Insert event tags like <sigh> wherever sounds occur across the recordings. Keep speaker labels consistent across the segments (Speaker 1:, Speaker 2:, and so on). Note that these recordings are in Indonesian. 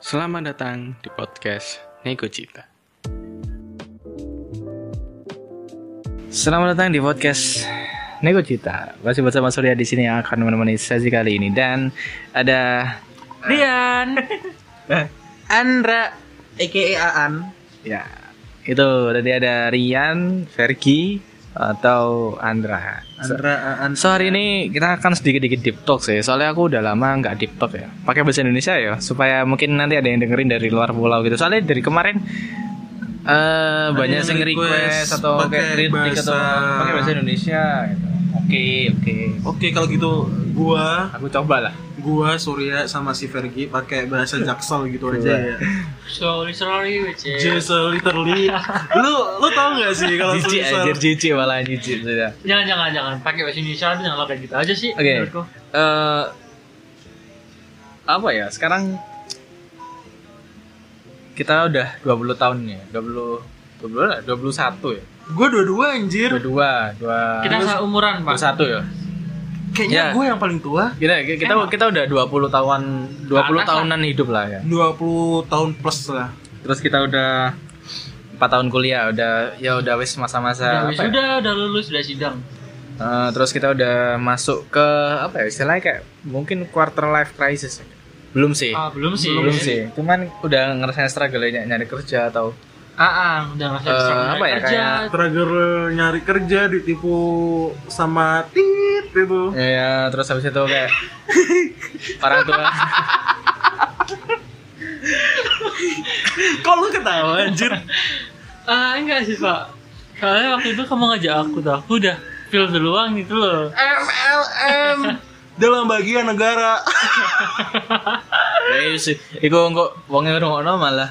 Speaker 1: Selamat datang di podcast Nego Cita. Selamat datang di podcast Nego Cita. Masih bersama Surya di sini yang akan menemani sesi kali ini dan ada
Speaker 2: Rian <laughs>
Speaker 3: Andra aka Aan
Speaker 1: ya itu tadi ada Rian, Vergi atau Andra.
Speaker 3: Andra Aan
Speaker 1: So hari ini kita akan sedikit-sedikit deep talk sih. Soalnya aku udah lama nggak deep talk ya. Pakai bahasa Indonesia ya Supaya mungkin nanti ada yang dengerin dari luar pulau gitu. Soalnya dari kemarin eh banyak yang request,
Speaker 3: request
Speaker 1: atau
Speaker 3: pakai
Speaker 1: kayak kritik atau pakai bahasa Indonesia gitu. Oke oke.
Speaker 3: Oke kalau gitu gua
Speaker 1: Aku coba lah
Speaker 3: gua Surya sama si Vergi pakai bahasa Jaksel gitu aja ya. <laughs>
Speaker 2: So literally which is
Speaker 3: Just literally. <laughs> Lu lu tau gak sih kalau
Speaker 1: Jijik
Speaker 3: tulisan-
Speaker 1: anjir jijik malah jijik sudah
Speaker 2: Jangan jangan jangan. Pakai bahasa Indonesia tapi jangan kayak gitu aja sih
Speaker 1: Oke.
Speaker 2: menurutku.
Speaker 1: eh Apa ya? Sekarang Kita udah 20 tahun ya? 20 20 lah 21 ya?
Speaker 3: Gua dua-dua anjir.
Speaker 1: 22 2
Speaker 2: Kita seumuran, Pak.
Speaker 1: 21 ya
Speaker 3: Kayaknya
Speaker 1: Ya.
Speaker 3: gua yang paling tua.
Speaker 1: kita kita kita udah 20 tahun 20
Speaker 2: Atas
Speaker 1: tahunan hidup lah ya
Speaker 3: 20 tahun plus lah.
Speaker 1: terus kita udah 4 tahun kuliah udah ya udah wis masa-masa
Speaker 2: Udah,
Speaker 1: apa ya?
Speaker 2: sudah udah lulus udah sidang.
Speaker 1: Eh, terus kita udah masuk ke apa ya istilahnya kayak mungkin quarter life crisis belum sih
Speaker 2: Ah, belum sih.
Speaker 1: belum sih cuman udah ngerasain struggle ya, nyari kerja atau
Speaker 2: Ah, ah, udah
Speaker 1: Eh,
Speaker 2: bisa
Speaker 1: apa ya,
Speaker 2: kerja.
Speaker 1: kayak-
Speaker 3: Struggle nyari kerja ditipu sama tit itu.
Speaker 1: ya terus habis itu kayak <laughs> orang tua
Speaker 3: Kok lu ketawa anjir?
Speaker 2: Ah, enggak sih, Pak. Soalnya waktu itu kamu ngajak aku tuh, aku udah feel duluan gitu loh.
Speaker 3: MLM dalam bagian negara. <laughs>
Speaker 1: ya sih iku kok wongnya ngono malah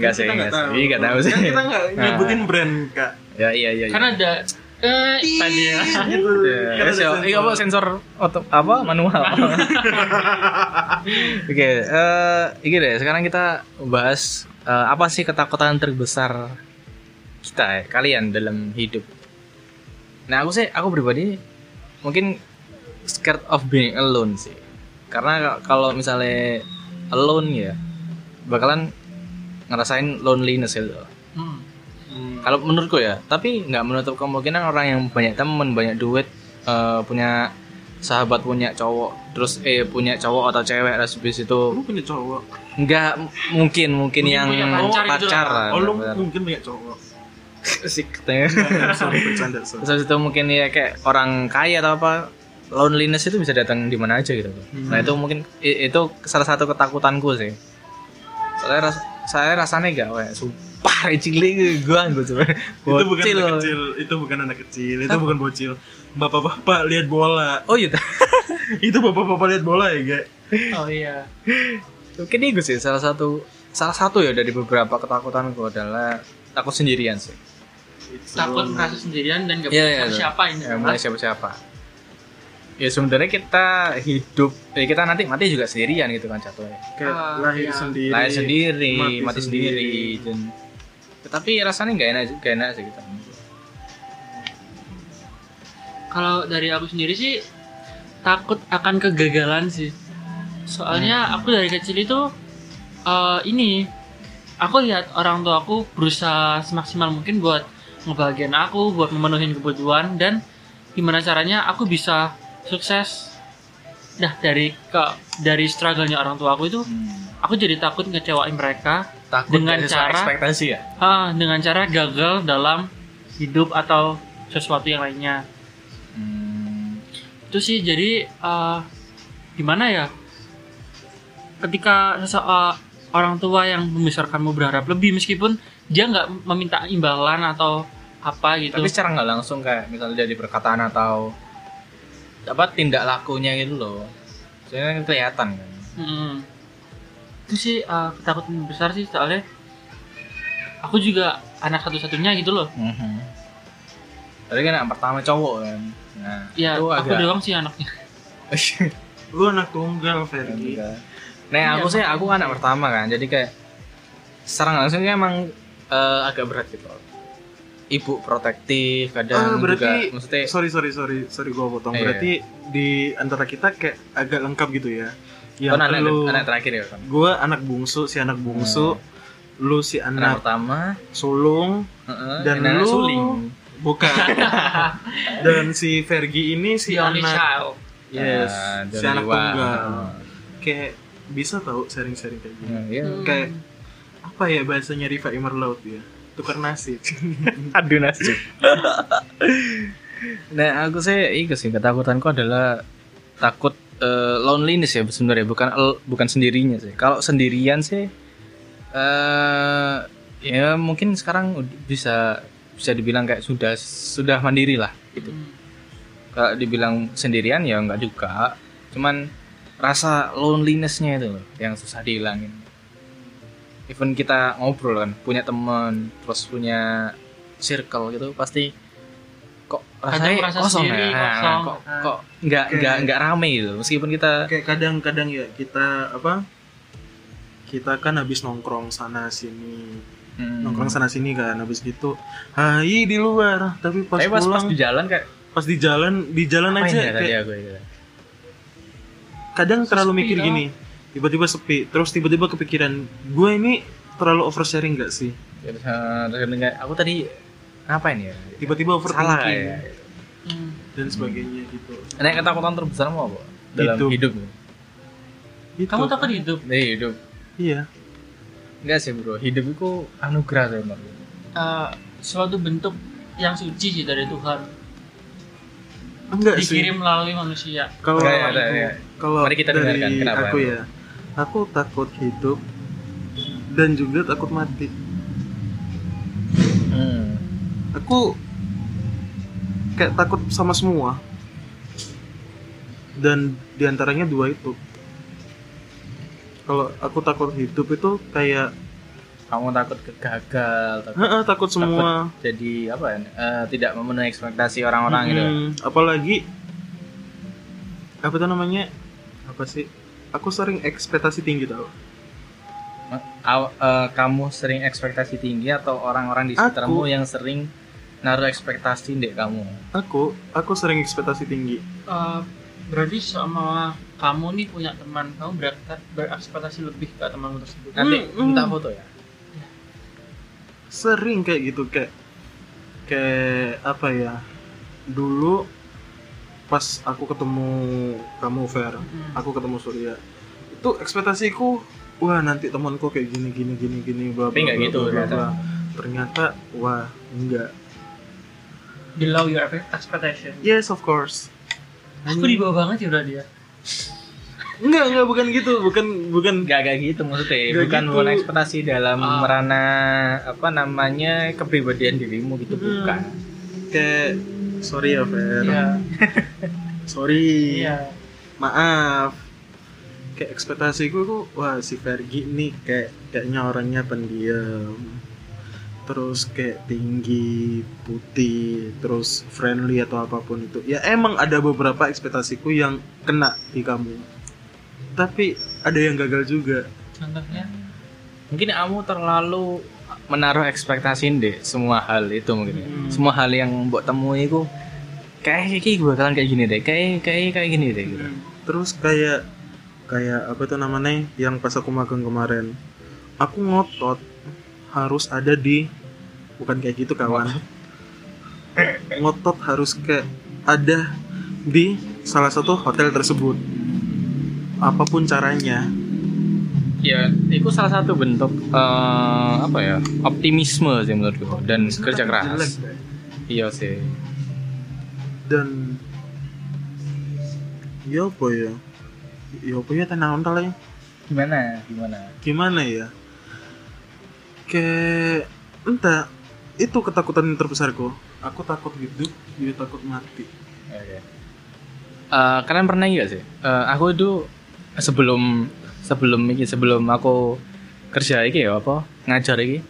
Speaker 1: Enggak sih, enggak
Speaker 3: nggak
Speaker 1: sih. Iya, enggak tahu sih.
Speaker 3: Kan kita nggak
Speaker 1: Nah.
Speaker 3: nyebutin brand kak.
Speaker 1: Ya iya iya. iya.
Speaker 2: Kan ada eh tadi ya.
Speaker 3: Gitu.
Speaker 1: Ya,
Speaker 3: ada
Speaker 1: so, iya apa sensor oto, apa manual. <laughs> Oke, eh ini deh. Sekarang kita bahas eh, apa sih ketakutan terbesar kita ya, kalian dalam hidup. Nah, aku sih aku pribadi mungkin scared of being alone sih. Karena kalau misalnya alone ya bakalan ngerasain loneliness gitu.
Speaker 2: Hmm.
Speaker 3: Hmm.
Speaker 1: Kalau menurutku ya, tapi nggak menutup kemungkinan orang yang banyak temen, banyak duit, eh, punya sahabat punya cowok, terus eh punya cowok atau cewek, terus habis itu
Speaker 3: Lu punya cowok.
Speaker 1: nggak mungkin mungkin
Speaker 2: Mungkin
Speaker 1: yang
Speaker 2: pacar
Speaker 1: pacar
Speaker 2: lah.
Speaker 3: Oh lu mungkin punya cowok. <laughs>
Speaker 1: Sih, katanya.
Speaker 3: Sorry bercanda. Sorry.
Speaker 1: Terus itu mungkin ya kayak orang kaya atau apa loneliness itu bisa datang di mana aja gitu. Nah itu mungkin itu salah satu ketakutanku sih. Soalnya ras, saya rasanya gak, weh, sumpah cilik gue gue coba.
Speaker 3: Itu bukan anak kecil, itu bukan anak kecil, itu bukan bocil. Bapak-bapak lihat bola.
Speaker 1: Oh iya. <laughs>
Speaker 3: itu bapak-bapak lihat bola ya, Gak?
Speaker 2: Oh iya.
Speaker 1: Mungkin itu sih salah satu salah satu ya dari beberapa ketakutanku adalah takut sendirian sih.
Speaker 2: Takut merasa sendirian dan gak
Speaker 1: Iya,
Speaker 2: punya
Speaker 1: iya,
Speaker 2: siapa ini.
Speaker 1: Ya, mulai siapa-siapa. Ya sebenarnya kita hidup, eh, kita nanti mati juga sendirian gitu kan jatuhnya.
Speaker 3: Kayak
Speaker 2: Ah,
Speaker 3: lahir
Speaker 2: iya.
Speaker 3: sendiri.
Speaker 1: Lahir sendiri, mati,
Speaker 3: mati
Speaker 1: sendiri. Dan, tapi rasanya nggak enak, gak enak sih kita.
Speaker 2: Kalau dari aku sendiri sih takut akan kegagalan sih. Soalnya aku dari kecil itu eh, ini aku lihat orang tua aku berusaha semaksimal mungkin buat ngebahagiain aku, buat memenuhi kebutuhan dan gimana caranya aku bisa sukses. Nah dari ke dari struggle-nya orang tua aku itu aku jadi takut ngecewain mereka
Speaker 1: Takut
Speaker 2: Dengan cara-
Speaker 1: ekspektasi ya.
Speaker 2: ah, dengan cara gagal dalam hidup atau sesuatu yang lainnya.
Speaker 1: Hmm.
Speaker 2: itu sih jadi eh, gimana ya ketika eh, orang tua yang membesarkanmu berharap lebih meskipun dia nggak meminta imbalan atau apa gitu
Speaker 1: Tapi secara nggak langsung kayak misalnya dari perkataan atau apa tindak lakunya gitu loh. Soalnya kelihatan kan.
Speaker 2: Mm-mm. Itu sih eh, ketakutan besar sih soalnya aku juga anak satu-satunya gitu loh
Speaker 1: Mhm. Tadi kan yang pertama cowok kan. Nah,
Speaker 2: ya
Speaker 1: itu
Speaker 2: aku
Speaker 1: agak
Speaker 2: doang sih anaknya <laughs>
Speaker 3: Lu anak tunggal, Fergie.
Speaker 1: Nah,
Speaker 2: Iya,
Speaker 1: aku sih aku anak pertama kan. Jadi kayak secara langsung emang eh, agak berat gitu. Ibu protektif
Speaker 3: Ah,
Speaker 1: kadang
Speaker 3: berarti
Speaker 1: juga maksudnya
Speaker 3: sorry sorry sorry sorry gua potong.
Speaker 1: Iya.
Speaker 3: Berarti di antara kita kayak agak lengkap gitu ya. Yang
Speaker 1: Kan anak,
Speaker 3: lu
Speaker 1: anak terakhir ya kan.
Speaker 3: gue anak bungsu si anak bungsu lu si
Speaker 1: Anak
Speaker 3: anak
Speaker 1: pertama,
Speaker 3: sulung
Speaker 1: heeh,
Speaker 3: Dan
Speaker 1: anak
Speaker 3: lu-
Speaker 1: suling.
Speaker 3: bukan <laughs> dan si Fergie ini si
Speaker 2: The
Speaker 3: anak
Speaker 2: child.
Speaker 3: yes
Speaker 1: Ah,
Speaker 3: si anak tunggal kayak bisa tahu sharing-sharing kayak gini
Speaker 1: Hmm, Iya.
Speaker 2: Hmm.
Speaker 3: kayak apa ya bahasanya Riva Imerlaut ya tukar nasi <laughs>
Speaker 1: Aduh nasib. <laughs> nah aku sih itu sih ketakutanku adalah takut eh, loneliness ya sebenarnya bukan bukan sendirinya sih. Kalau sendirian sih eh ya mungkin sekarang bisa bisa dibilang kayak sudah sudah mandiri lah gitu.
Speaker 2: Hmm.
Speaker 1: Kalau dibilang sendirian ya enggak juga. Cuman rasa lonelinessnya itu loh yang susah dihilangin. Even kita ngobrol kan, punya teman, terus punya circle gitu pasti kok rasanya
Speaker 2: merasa
Speaker 1: kosong
Speaker 2: sendiri,
Speaker 1: ya. Nah,
Speaker 2: kosong.
Speaker 1: kok
Speaker 2: Ah.
Speaker 1: kok nggak
Speaker 3: Kayak-
Speaker 1: nggak nggak rame gitu. Meskipun kita
Speaker 3: kayak kadang-kadang ya kita apa kita kan habis nongkrong sana sini
Speaker 1: hmm,
Speaker 3: nongkrong sana sini kan habis gitu hai di luar tapi pas
Speaker 1: tapi pas, pas
Speaker 3: pulang
Speaker 1: di jalan kayak
Speaker 3: pas di jalan di jalan aja
Speaker 1: ya tadi
Speaker 3: kayak
Speaker 1: aku ya?
Speaker 3: kadang terlalu
Speaker 2: Sepi
Speaker 3: mikir
Speaker 2: lah.
Speaker 3: gini tiba-tiba sepi terus tiba-tiba kepikiran gue ini terlalu oversharing gak sih
Speaker 1: Ya, eh, aku tadi ngapain ya?
Speaker 3: tiba-tiba
Speaker 1: Salah
Speaker 3: overthinking
Speaker 1: ya.
Speaker 2: Hmm.
Speaker 3: dan sebagainya gitu
Speaker 1: Nah, ketakutan terbesar mau apa? Dalam
Speaker 3: Hidup.
Speaker 1: hidup.
Speaker 3: Gitu.
Speaker 2: Kamu takut hidup?
Speaker 1: Dari hidup.
Speaker 3: iya
Speaker 1: Enggak sih, Bro. Hidup itu anugerah sih, Bro.
Speaker 2: Eh, suatu bentuk yang suci sih dari Tuhan
Speaker 3: enggak sih
Speaker 2: dikirim melalui manusia.
Speaker 3: kalau
Speaker 1: ya, ada, ya.
Speaker 3: kalau
Speaker 1: Mari kita
Speaker 3: dari
Speaker 1: dengarkan, kenapa?
Speaker 3: aku ya aku takut hidup dan juga takut mati. Aku kayak takut sama semua. Dan di antaranya dua itu. Kalau aku takut hidup itu kayak
Speaker 1: Kamu takut kegagal, takut
Speaker 3: "Heeh, takut semua.
Speaker 1: jadi apa ya? eh, tidak memenuhi ekspektasi orang-orang gitu.
Speaker 3: Mm, apalagi apa tuh namanya? Apa sih? Aku sering ekspektasi tinggi tau.
Speaker 1: Aw- eh, kamu sering ekspektasi tinggi atau orang-orang di sekitarmu yang sering naruh ekspektasi di kamu?
Speaker 3: aku aku sering ekspektasi tinggi
Speaker 2: Eh, berarti sama kamu nih punya teman, kamu ber berekspektasi lebih ke temanmu tersebut.
Speaker 1: Nanti
Speaker 3: Hmm, hmm.
Speaker 1: minta foto ya.
Speaker 3: sering kayak gitu kayak kayak apa ya dulu pas aku ketemu kamu Fer
Speaker 2: Hmm.
Speaker 3: aku ketemu Surya itu ekspektasiku wah nanti temanku kayak gini gini gini gini bla
Speaker 1: Tapi
Speaker 3: bla
Speaker 1: nggak
Speaker 3: bla,
Speaker 1: gitu
Speaker 3: bla, bla,
Speaker 1: ternyata.
Speaker 3: bla. ternyata wah enggak
Speaker 2: Below your expectation.
Speaker 3: yes of course
Speaker 2: Aku di bawah banget ya udah dia.
Speaker 3: enggak enggak bukan gitu bukan bukan
Speaker 1: Gak gak gitu maksudnya,
Speaker 3: Nggak
Speaker 1: bukan
Speaker 3: gitu.
Speaker 1: bukan ekspektasi dalam
Speaker 2: Ah.
Speaker 1: merana apa namanya kepribadian dirimu gitu
Speaker 3: Hmm.
Speaker 1: bukan.
Speaker 3: kayak sorry ya Fer
Speaker 2: Iya. <laughs>
Speaker 3: sorry
Speaker 2: Iya.
Speaker 3: maaf kayak ekspektasiku tuh wah si Fergie nih kayak kayaknya orangnya pendiam terus kayak tinggi putih terus friendly atau apa pun itu ya emang ada beberapa ekspektasiku yang kena di kamu tapi ada yang gagal juga
Speaker 2: Contohnya
Speaker 1: Mungkin kamu terlalu menaruh ekspektasi deh semua hal itu mungkin. ya.
Speaker 3: Hmm.
Speaker 1: Semua hal yang buat temui itu kayak kayak bakalan kayak gini deh, kayak kayak kayak gini deh gitu.
Speaker 3: terus kayak kayak apa tuh namanya yang pas aku magang kemarin aku ngotot harus ada di bukan kayak gitu kawan ngotot harus kayak ada di salah satu hotel tersebut apa pun caranya
Speaker 1: Ya, itu salah satu bentuk eh, apa ya optimisme sih menurutku dan kerja
Speaker 3: Jelek,
Speaker 1: keras.
Speaker 3: Bray.
Speaker 1: Iya sih.
Speaker 3: dan ya apa ya ya apa ya tenang ya
Speaker 1: Gimana? Gimana?
Speaker 3: gimana ya kayak entah itu ketakutan yang terbesarku aku takut hidup dia takut mati
Speaker 1: Oke. Eh, kalian pernah nggak sih? Eh, aku itu sebelum sebelum ini sebelum aku kerja iki ya apa ngajar iki,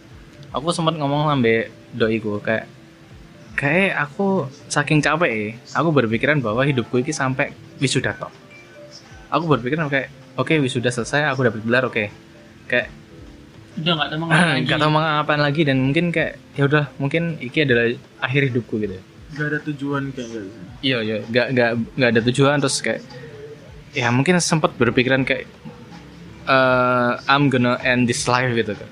Speaker 1: aku sempat ngomong sampai doiku kayak kayak aku saking capek ya, aku berpikiran bahwa hidupku ini sampai wisuda tok. Aku berpikiran kayak oke wisuda selesai aku dapat gelar oke. Kayak
Speaker 2: udah nggak ada mengenai <clears throat> lagi.
Speaker 1: nggak tahu mau ngapain lagi dan mungkin kayak ya udah mungkin iki adalah akhir hidupku gitu.
Speaker 3: gak ada tujuan kayak gitu.
Speaker 1: Iya iya, nggak nggak nggak ada tujuan terus kayak ya mungkin sempat berpikiran kayak eh, I'm gonna end this life gitu kan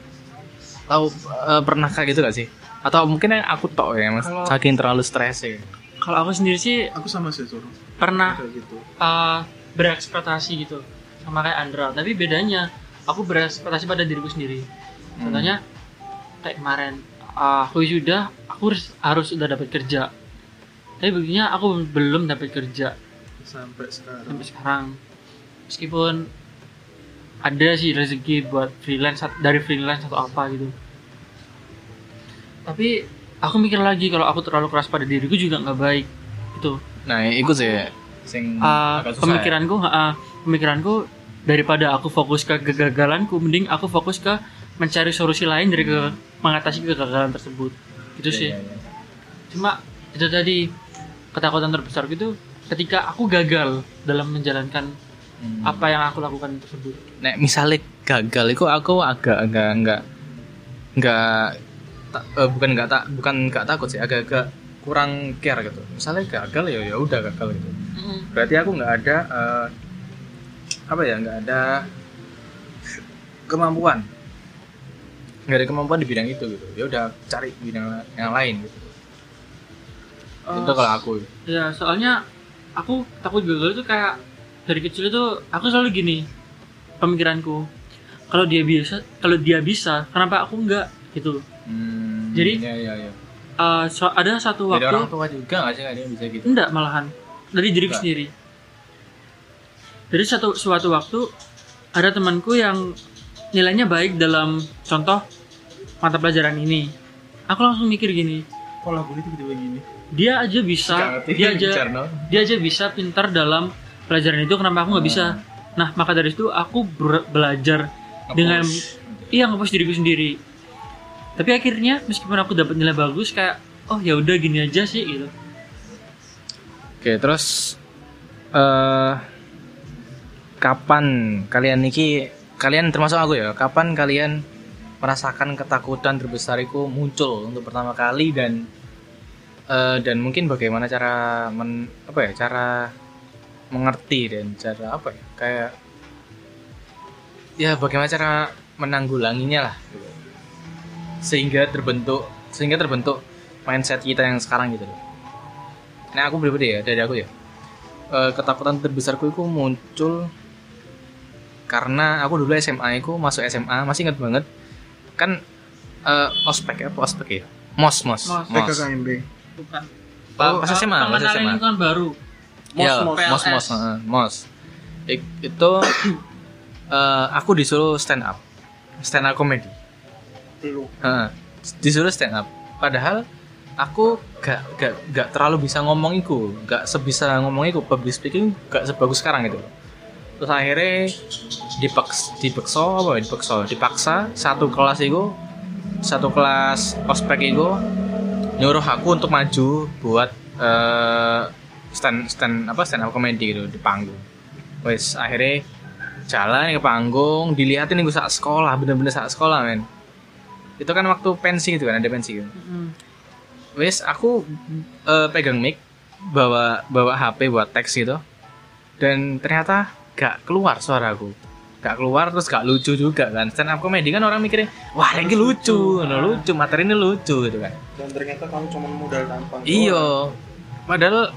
Speaker 1: tahu eh, pernah kayak gitu gak sih? Atau mungkin yang aku tok ya mas?
Speaker 2: Kalau-
Speaker 1: saking terlalu stres ya.
Speaker 2: Kalau aku sendiri sih
Speaker 3: aku sama sih suruh
Speaker 2: pernah
Speaker 3: gitu.
Speaker 2: uh, berekspektasi gitu sama kayak Andra. Tapi bedanya aku berekspektasi pada diriku sendiri. Contohnya kayak kemarin uh, aku sudah aku harus, harus udah dapat kerja. Tapi begini aku belum dapat kerja.
Speaker 3: Sampai sekarang.
Speaker 2: Sampai sekarang. Meskipun ada sih rezeki buat freelance dari freelance atau apa gitu. Tapi aku mikir lagi kalau aku terlalu keras pada diriku juga nggak baik gitu.
Speaker 1: Nah itu sih sing
Speaker 2: Uh,
Speaker 1: susah ya.
Speaker 2: pemikiranku uh, pemikiranku daripada aku fokus ke kegagalanku mending aku fokus ke mencari solusi lain dari ke mengatasi kegagalan tersebut gitu
Speaker 1: Iya,
Speaker 2: sih
Speaker 1: iya, iya.
Speaker 2: cuma itu tadi ketakutan terbesar gitu ketika aku gagal dalam menjalankan
Speaker 1: Hmm.
Speaker 2: apa yang aku lakukan tersebut
Speaker 1: Nek misalnya gagal itu aku agak agak enggak enggak eh, bukan enggak tak bukan enggak takut sih agak agak kurang care gitu. Misalnya gagal ya ya udah gagal gitu. Berarti aku nggak ada eh, apa ya nggak ada kemampuan. Nggak ada kemampuan di bidang itu gitu. Ya udah cari bidang yang lain gitu.
Speaker 2: Oh,
Speaker 1: itu kalau aku.
Speaker 2: ya soalnya aku takut gagal itu kayak dari kecil itu aku selalu gini pemikiranku. Kalau dia bisa kalau dia bisa kenapa aku enggak gitu.
Speaker 1: Hmm,
Speaker 2: Jadi-
Speaker 1: ya ya ya
Speaker 2: Uh, so- ada satu
Speaker 1: dari
Speaker 2: waktu
Speaker 1: orang tua juga nggak sih ada yang bisa gitu?
Speaker 2: Enggak malahan. Dari diriku sendiri dari satu suatu waktu ada temanku yang nilainya baik dalam contoh mata pelajaran ini. Aku langsung mikir gini
Speaker 3: pola gue tiba-tiba gini?
Speaker 2: dia aja bisa dia aja dia aja bisa pintar dalam pelajaran itu kenapa aku nggak bisa? Nah maka dari itu aku belajar dengan iya ngepush diriku sendiri. Tapi akhirnya meskipun aku dapat nilai bagus kayak oh ya udah gini aja sih gitu.
Speaker 1: Oke, terus eh kapan kalian niki kalian termasuk aku ya, kapan kalian merasakan ketakutan terbesar itu muncul untuk pertama kali dan eh, dan mungkin bagaimana cara men, apa ya, cara mengerti dan cara apa ya, kayak ya bagaimana cara menanggulanginya lah. Sehingga terbentuk sehingga terbentuk mindset kita yang sekarang gitu loh. Nah aku pribadi ya dari aku ya eh, ketakutan terbesarku itu muncul karena aku dulu SMA aku masuk SMA masih ingat banget. Kan eh, ospek ya apa ospek ya? Mos mos.
Speaker 2: Mos.
Speaker 1: mos.
Speaker 3: PKKMB
Speaker 2: bukan.
Speaker 1: Pa- pas SMA pas SMA
Speaker 2: lingkungan baru.
Speaker 3: Mos,
Speaker 1: Ya,
Speaker 3: mos.
Speaker 1: mos mos heeh, mos. Itu <coughs> eh, aku disuruh stand up. Stand up comedy Heeh, disuruh stand up. Padahal aku gak gak gak terlalu bisa ngomong iku. Gak sebisa ngomong iku. Public speaking gak sebagus sekarang gitu terus akhirnya dipaks dipaksa apa ya? Dipaksa dipaksa satu kelas itu satu kelas ospek itu nyuruh aku untuk maju buat eh, stand stand apa stand up comedy gitu di panggung. Wes akhirnya jalan ke panggung dilihatin gue saat sekolah bener-bener saat sekolah men. Itu kan waktu pensi gitu kan ada pensi gitu
Speaker 2: Mm.
Speaker 1: wes aku eh, pegang mic bawa bawa HP buat teks gitu. Dan ternyata gak keluar suaraku. Gak keluar terus gak lucu juga kan. Stand up comedy kan orang mikirnya wah ini lucu no, lucu materi ini lucu gitu kan.
Speaker 3: Dan ternyata kamu cuma modal tampang
Speaker 1: iyo padahal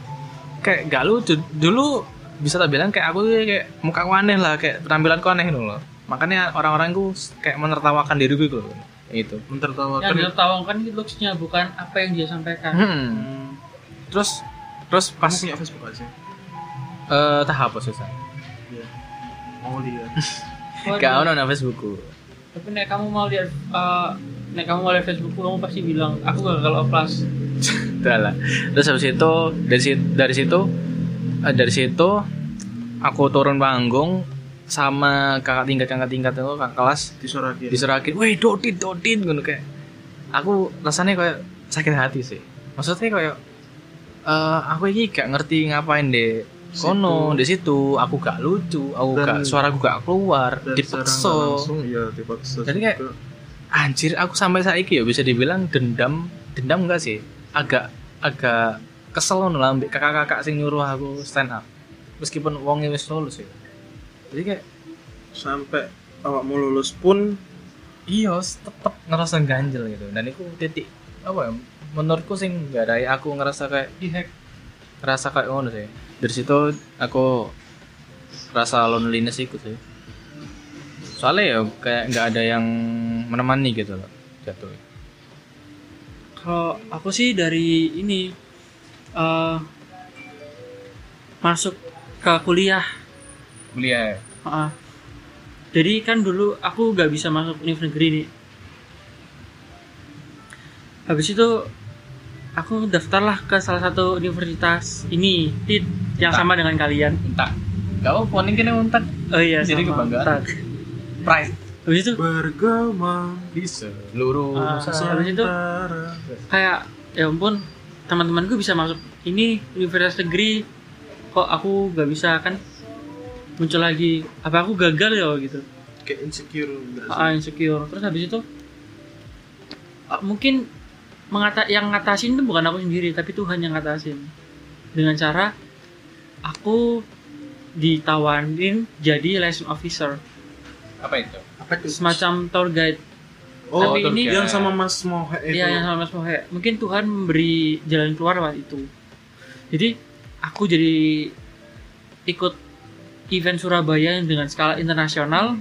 Speaker 1: kayak gak lucu. Dulu bisa tak bilang kayak aku tuh kayak muka aku aneh lah kayak penampilanku aneh loh makanya orang-orang gue kayak menertawakan diriku gitu. Loh itu
Speaker 2: yang
Speaker 3: mentertawakan
Speaker 2: ditertawakan itu looks-nya bukan apa yang dia sampaikan.
Speaker 1: Hmm.
Speaker 3: Hmm,
Speaker 1: terus terus pas
Speaker 3: kamu punya Facebook sih?
Speaker 1: Eh tak hapus susah.
Speaker 3: Mau lihat.
Speaker 1: Gak ono nang Facebookku
Speaker 2: tapi nek kamu mau lihat uh, nek kamu mau lihat Facebook kamu pasti bilang aku gagal oplas <laughs>
Speaker 1: Udah lah. terus habis itu dari situ dari situ eh, dari situ aku turun panggung sama kakak tingkat kakak tingkat itu kakak kelas.
Speaker 3: Disorakin
Speaker 1: diserakin, weh dodit dodit gitu kayak. Aku rasanya kayak sakit hati sih. Maksudnya kayak eh aku ini gak ngerti ngapain deh kono di situ. Aku gak lucu aku
Speaker 3: Dan-
Speaker 1: gak suaraku gak keluar dipeksa
Speaker 3: langsung ya dipaksa
Speaker 1: Jadi kayak-
Speaker 3: juga.
Speaker 1: anjir aku sampai saiki ya bisa dibilang dendam dendam enggak sih? Agak agak kesel ngono lah kakak-kakak sing nyuruh aku stand up. Meskipun wongnya wis lulus ya. Jadi kayak
Speaker 3: sampai awakmu lulus pun
Speaker 1: iya tetep ngerasa ganjel gitu. Dan itu titik apa ya menurutku sih nggak ada aku ngerasa kayak
Speaker 2: dihack
Speaker 1: ngerasa kayak ngono sih dari situ aku rasa loneliness ikut sih. Soalnya ya kayak nggak ada yang menemani gitu loh jatuh.
Speaker 2: Kalau aku sih dari ini eh masuk ke kuliah.
Speaker 1: Kuliah. Ya?
Speaker 2: Heeh. jadi kan dulu aku nggak bisa masuk univ negeri nih. Habis itu aku daftarlah ke salah satu universitas ini tit yang sama dengan kalian.
Speaker 1: Entah gak apa poning kena untak
Speaker 2: oh iya
Speaker 1: Jadi
Speaker 2: sama.
Speaker 1: kebanggaan.
Speaker 2: Tak.
Speaker 1: pride.
Speaker 2: Habis itu?
Speaker 3: Bergema
Speaker 1: di seluruh Nusantara.
Speaker 2: habis itu? Kayak ya ampun teman-temanku bisa masuk ini universitas negeri. Kok aku nggak bisa kan? Muncul lagi. Apa aku gagal ya gitu
Speaker 3: kayak insecure
Speaker 2: ah, insecure. Terus habis itu ah, mungkin mengata yang ngatasin itu bukan aku sendiri tapi Tuhan yang ngatasin. Dengan cara aku ditawarin jadi liaison officer
Speaker 1: apa itu
Speaker 3: apa itu
Speaker 2: semacam tour guide
Speaker 3: oh
Speaker 2: tapi
Speaker 1: tour
Speaker 2: ini
Speaker 1: guide.
Speaker 3: yang sama Mas Mohe itu
Speaker 2: Iya yang sama Mas Mohe. Mungkin Tuhan memberi jalan keluar waktu itu. Jadi aku jadi ikut event Surabaya yang dengan skala internasional.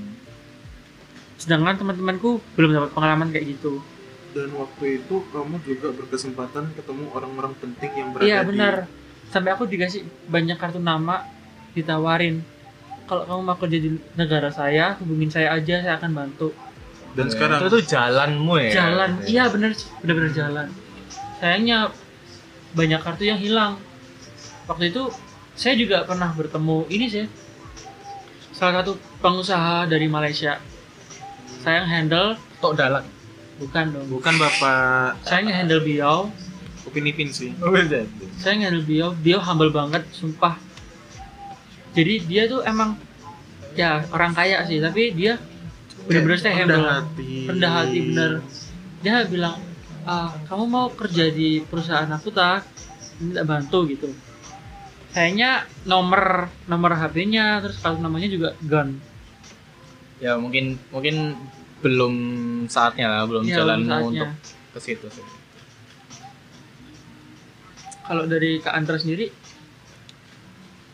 Speaker 2: Sedangkan teman-temanku belum dapat pengalaman kayak gitu.
Speaker 3: dan waktu itu kamu juga berkesempatan ketemu orang-orang penting yang berada
Speaker 2: Iya
Speaker 3: di
Speaker 2: benar. Sampai aku dikasih banyak kartu nama, ditawarin. Kalau kamu mau kerja di negara saya, hubungin saya aja, saya akan bantu.
Speaker 3: dan
Speaker 1: Ya,
Speaker 3: sekarang
Speaker 1: itu tuh jalanmu ya
Speaker 2: Jalan, iya bener, bener-bener jalan. Sayangnya banyak kartu yang hilang. Waktu itu saya juga pernah bertemu ini sih, salah satu pengusaha dari Malaysia. Saya yang handle,
Speaker 1: tok dalan
Speaker 2: bukan dong.
Speaker 3: bukan bapak
Speaker 2: Saya yang handle beliau,
Speaker 3: Upin Ipin sih.
Speaker 1: Oh iya.
Speaker 2: Saya handle beliau, beliau humble banget, sumpah. Jadi dia tuh emang ya orang kaya sih, tapi dia bener-bener
Speaker 3: rendah
Speaker 2: humble.
Speaker 3: hati.
Speaker 2: rendah hati bener. Dia bilang ah kamu mau kerja di perusahaan aku tak? Minta bantu gitu. Sayangnya nomor nomor HP-nya terus kartu namanya juga gun
Speaker 1: ya mungkin mungkin belum saatnya lah belum
Speaker 2: belum
Speaker 1: jalanmu untuk ke situ sih
Speaker 2: kalau dari Kak Andra sendiri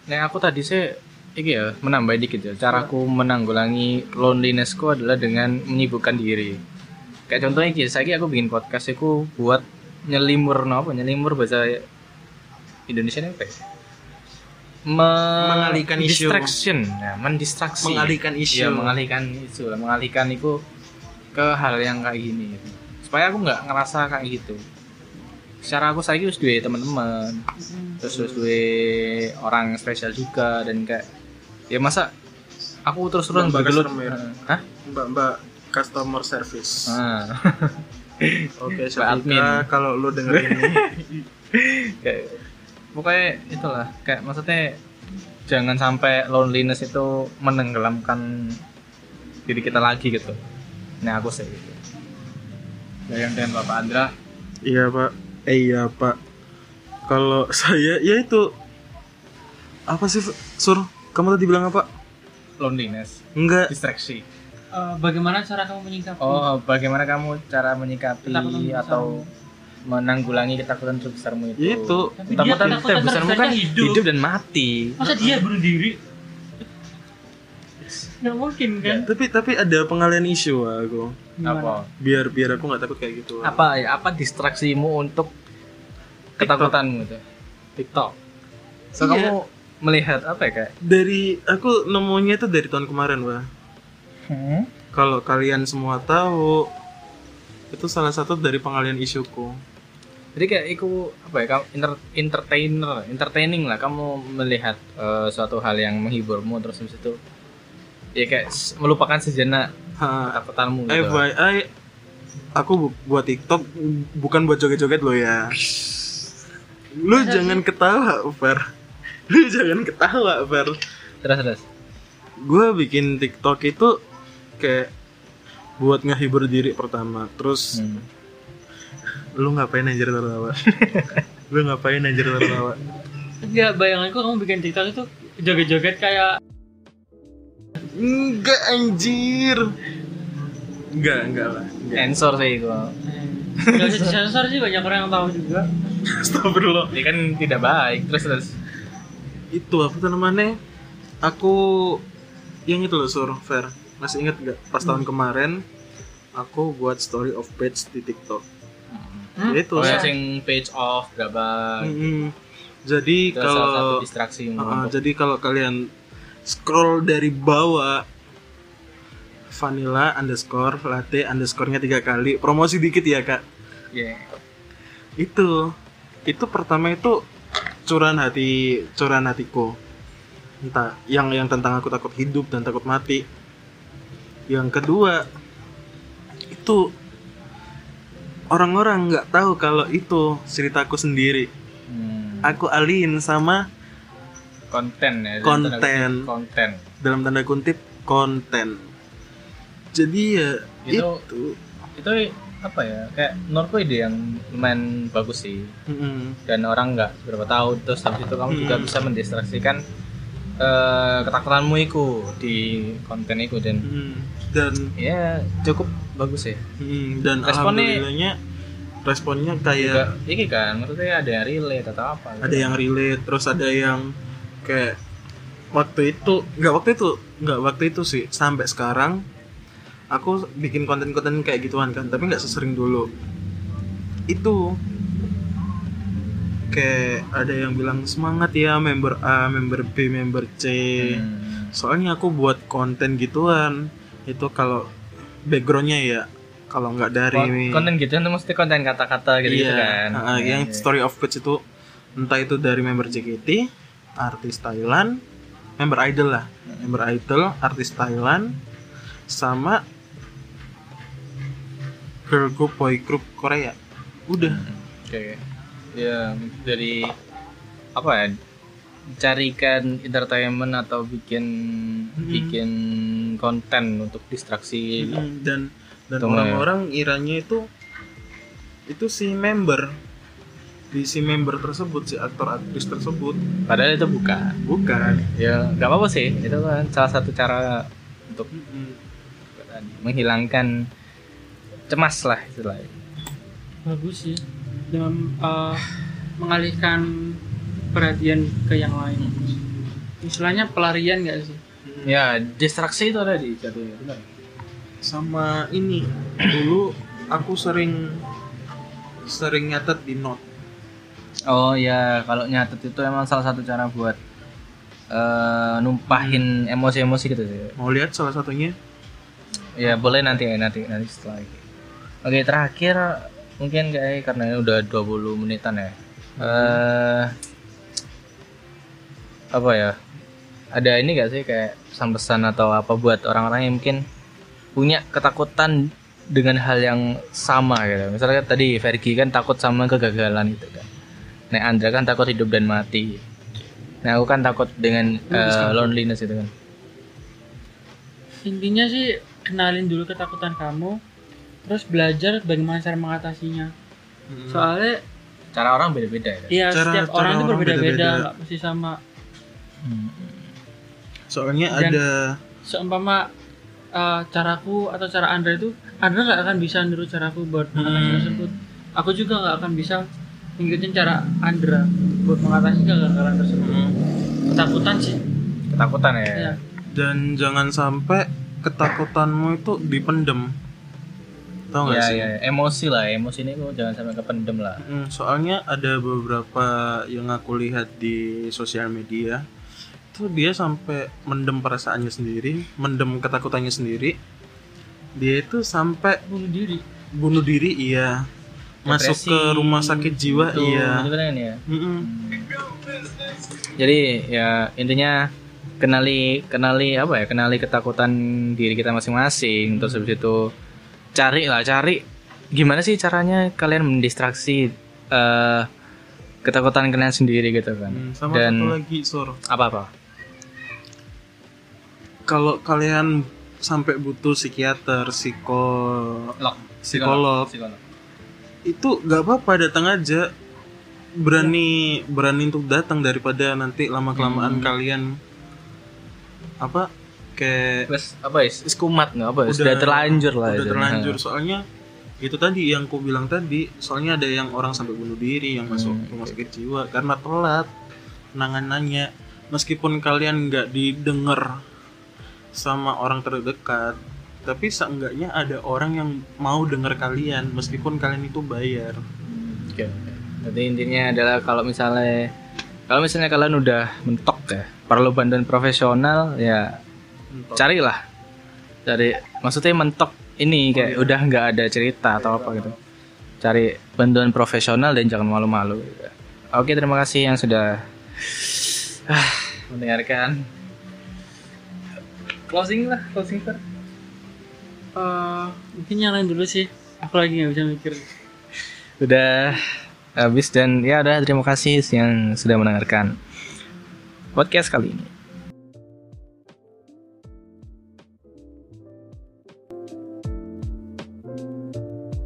Speaker 1: Nah aku tadi sih iki ya menambah dikit ya. Caraku menanggulangi lonelinessku adalah dengan menyibukkan diri. Kayak contohnya iki, saya aku bikin podcast aku buat nyelimur no apa nyelimur bahasa Indonesia apa ya? Me-
Speaker 3: Mengalihkan isu.
Speaker 1: distraction ya, mendistraksi
Speaker 3: mengalihkan isu
Speaker 1: Iya, mengalihkan isu lah, mengalihkan itu ke hal yang kayak gini gitu. supaya aku nggak ngerasa kayak gitu secara aku saya harus duwe teman-teman. Terus terus duwe orang spesial juga dan kayak ya masa aku terus terus
Speaker 3: Mbak
Speaker 1: bergelut
Speaker 3: customer.
Speaker 1: hah?
Speaker 3: Mbak mbak customer service.
Speaker 1: Ah. <laughs>
Speaker 3: oke
Speaker 1: Mbak admin.
Speaker 3: Kalau lu denger ini. <laughs>
Speaker 1: Kayak pokoknya itulah. Kayak maksudnya jangan sampai loneliness itu menenggelamkan diri kita lagi gitu. Nah aku sih gitu. Ya yang dengan bapak Andra.
Speaker 3: Iya pak eh iya pak. Kalau <laughs> saya ya itu. Apa sih sur kamu tadi bilang apa?
Speaker 1: Loneliness.
Speaker 3: Enggak.
Speaker 1: Distraksi.
Speaker 2: Eh, bagaimana cara kamu menyikapi?
Speaker 1: Oh bagaimana kamu cara menyikapi
Speaker 2: Ketakutan
Speaker 1: atau menanggulangi ketakutan terbesarmu itu?
Speaker 3: Ya itu.
Speaker 2: Tapi dia
Speaker 1: ketakutan
Speaker 2: ketakutan
Speaker 1: terbesarmu kan
Speaker 2: hidup.
Speaker 1: hidup dan mati.
Speaker 2: Masa dia bunuh diri nggak mungkin kan?
Speaker 3: Tapi tapi ada pengalian isu aku.
Speaker 2: Gimana?
Speaker 1: apa?
Speaker 3: Biar biar aku nggak takut kayak gitu.
Speaker 1: Apa ya apa distraksimu untuk ketakutanmu itu? TikTok. So
Speaker 3: Iya.
Speaker 1: kamu melihat apa ya kayak?
Speaker 3: Dari aku nemunya itu dari tahun kemarin pak
Speaker 1: hmm?
Speaker 3: kalau kalian semua tahu itu salah satu dari pengalian isuku.
Speaker 1: Jadi kayak itu apa ya kamu inter- entertainer entertaining lah. Kamu melihat eh, suatu hal yang menghiburmu terus habis itu ya kayak melupakan sejenak ketakutanmu gitu.
Speaker 3: FYI aku bu- buat TikTok bukan buat joget-joget lo ya. Lu
Speaker 2: Masa
Speaker 3: jangan ketawa Fer <laughs> lu jangan ketawa Fer
Speaker 1: terus terus.
Speaker 3: Gue bikin TikTok itu kayak buat ngehibur diri pertama. Terus
Speaker 1: Hmm.
Speaker 3: lu ngapain anjir tertawa? <laughs> Lu ngapain anjir tertawa?
Speaker 2: Enggak, bayanganku kamu bikin TikTok itu joget-joget kayak
Speaker 3: Enggak anjir. Enggak, enggak lah. Enggak.
Speaker 1: Sensor sih gua.
Speaker 2: Gak usah disensor sih banyak orang yang tahu juga. <laughs>
Speaker 3: Astagfirullah.
Speaker 1: Ini kan tidak baik. Terus terus.
Speaker 3: Itu apa tuh namanya? Aku yang itu loh sur fair. Masih ingat nggak? Pas tahun kemarin aku buat story of page di TikTok.
Speaker 2: Hmm?
Speaker 3: Itu.
Speaker 1: Oh ya sing page off berapa.
Speaker 3: Jadi
Speaker 1: itu salah satu
Speaker 3: kalau
Speaker 1: distraksi menumpuk.
Speaker 3: jadi kalau kalian scroll dari bawah. Vanilla underscore latte underscore-nya tiga kali. Promosi dikit ya kak?
Speaker 1: Iya.
Speaker 3: itu. Itu pertama itu curahan hati curahan hatiku. Entah yang yang tentang aku takut hidup dan takut mati. Yang kedua itu orang-orang nggak tahu kalau itu ceritaku sendiri.
Speaker 1: Hmm.
Speaker 3: aku alihin sama
Speaker 1: konten ya dalam
Speaker 3: Konten.
Speaker 1: tanda kutip konten
Speaker 3: dalam tanda kutip konten jadi ya
Speaker 1: Itu-
Speaker 3: itu,
Speaker 1: itu apa ya kayak menurutku ide yang lumayan bagus sih
Speaker 3: Mm-mm.
Speaker 1: dan orang nggak berapa tahu terus habis itu kamu juga
Speaker 3: Hmm.
Speaker 1: bisa mendistraksikan eh, ketakutanmu itu di konten itu dan
Speaker 3: Mm. dan
Speaker 1: ya cukup bagus ya
Speaker 3: mm, dan
Speaker 1: Responnya-
Speaker 3: responnya
Speaker 1: juga
Speaker 3: kayak
Speaker 1: ini kan maksudnya ada yang relate atau apa gitu.
Speaker 3: ada yang relate terus ada yang kayak waktu itu nggak waktu itu nggak waktu itu sih. Sampai sekarang aku bikin konten-konten kayak gituan kan tapi nggak sesering dulu. Itu kayak ada yang bilang semangat ya member A member B member C.
Speaker 1: Hmm.
Speaker 3: soalnya aku buat konten gituan itu kalau backgroundnya ya kalau nggak dari
Speaker 1: Kon- konten gitu itu mesti konten kata-kata gitu,
Speaker 3: iya,
Speaker 1: kan.
Speaker 3: Uh, yang
Speaker 1: iya.
Speaker 3: story of page itu entah itu dari member JKT artis Thailand member idol lah member idol artis Thailand sama girl group boy group Korea udah
Speaker 1: Oke. Ya dari apa ya? Carikan entertainment atau bikin
Speaker 3: Hmm.
Speaker 1: bikin konten untuk distraksi.
Speaker 3: Mm, dan dan
Speaker 1: ya.
Speaker 3: orang-orang iranya itu itu si member di si member tersebut si aktor aktris tersebut
Speaker 1: Padahal itu bukan.
Speaker 3: bukan
Speaker 1: Ya nggak apa-apa sih. Itu kan salah satu cara untuk menghilangkan cemas lah istilahnya.
Speaker 2: Bagus sih. Dengan eh, mengalihkan perhatian ke yang lain. Istilahnya pelarian gak sih?
Speaker 1: Ya distraksi itu ada di jatuhnya. Benar.
Speaker 3: sama ini dulu aku sering sering nyatet di note
Speaker 1: Oh ya kalau nyatet itu emang salah satu cara buat eh, numpahin emosi-emosi gitu sih.
Speaker 3: mau lihat salah satunya
Speaker 1: Ya boleh nanti ya nanti nanti setelah ini. Oke terakhir mungkin kayak karena ini udah 20 menitan ya. Eh apa ya? Ada ini gak sih kayak pesan-pesan atau apa buat orang-orang yang mungkin punya ketakutan dengan hal yang sama gitu. Misalnya tadi Fergie kan takut sama kegagalan gitu kan. Nah Andra kan takut hidup dan mati. Nah aku kan takut dengan eh, loneliness itu kan.
Speaker 2: Intinya sih kenalin dulu ketakutan kamu, terus belajar bagaimana cara mengatasinya. Soalnya
Speaker 1: Cara orang beda-beda ya.
Speaker 2: ya
Speaker 3: Cara-
Speaker 2: setiap
Speaker 3: cara
Speaker 2: orang itu berbeda-beda,
Speaker 3: beda-beda.
Speaker 2: nggak mesti sama.
Speaker 3: soalnya
Speaker 2: Dan-
Speaker 3: ada
Speaker 2: Seumpama eh, caraku atau cara Andra itu, Andra nggak akan bisa niru caraku buat mengatasi
Speaker 3: Hmm.
Speaker 2: tersebut. Aku juga nggak akan bisa ngikutin cara Andra buat mengatasi kegagalan tersebut. Ketakutan sih.
Speaker 1: Ketakutan ya.
Speaker 2: Ya.
Speaker 3: dan jangan sampai ketakutanmu itu dipendem tau
Speaker 1: Iya,
Speaker 3: gak sih
Speaker 1: iya, emosi lah, emosi ini kok jangan sampai kependem lah.
Speaker 3: Mm, soalnya ada beberapa yang aku lihat di sosial media itu dia sampai mendem perasaannya sendiri mendem ketakutannya sendiri dia itu sampai
Speaker 2: Bunuh diri.
Speaker 3: bunuh diri iya masuk
Speaker 1: Depresi,
Speaker 3: ke rumah sakit jiwa
Speaker 1: Gitu,
Speaker 3: iya
Speaker 1: gitu kan ya.
Speaker 3: Mm-mm.
Speaker 1: Jadi ya intinya kenali kenali apa ya? Kenali ketakutan diri kita masing-masing. Terus habis itu cari lah, cari gimana sih caranya kalian mendistraksi eh, ketakutan kalian sendiri gitu kan.
Speaker 3: Mm, sama
Speaker 1: Dan
Speaker 3: satu lagi sur
Speaker 1: apa-apa?
Speaker 3: kalau kalian sampai butuh psikiater psikolog
Speaker 1: Lok.
Speaker 3: Psikolog. Itu nggak apa-apa datang aja berani berani untuk datang daripada nanti lama kelamaan
Speaker 1: Hmm.
Speaker 3: kalian apa kayak
Speaker 1: Terus apa ya? Kumat nggak apa? ya? Sudah terlanjur lah.
Speaker 3: udah terlanjur soalnya itu tadi yang ku bilang tadi soalnya ada yang orang sampai bunuh diri yang masuk
Speaker 1: Hmm,
Speaker 3: rumah sakit jiwa karena telat penanganannya meskipun kalian nggak didengar sama orang terdekat tapi seenggaknya ada orang yang mau dengar kalian meskipun kalian itu bayar
Speaker 1: Oke. oke. Jadi intinya adalah kalau misalnya kalau misalnya kalian udah mentok ya, perlu bantuan profesional ya carilah. Cari maksudnya mentok ini kayak udah nggak ada cerita atau apa gitu. Cari bantuan profesional dan jangan malu-malu. Oke, terima kasih yang sudah ah, <sighs> mendengarkan. Closing lah, closing Fer.
Speaker 2: Eh, mungkin yang lain dulu sih. Aku lagi nggak bisa mikir.
Speaker 1: Udah habis dan ya udah terima kasih yang sudah mendengarkan podcast kali ini.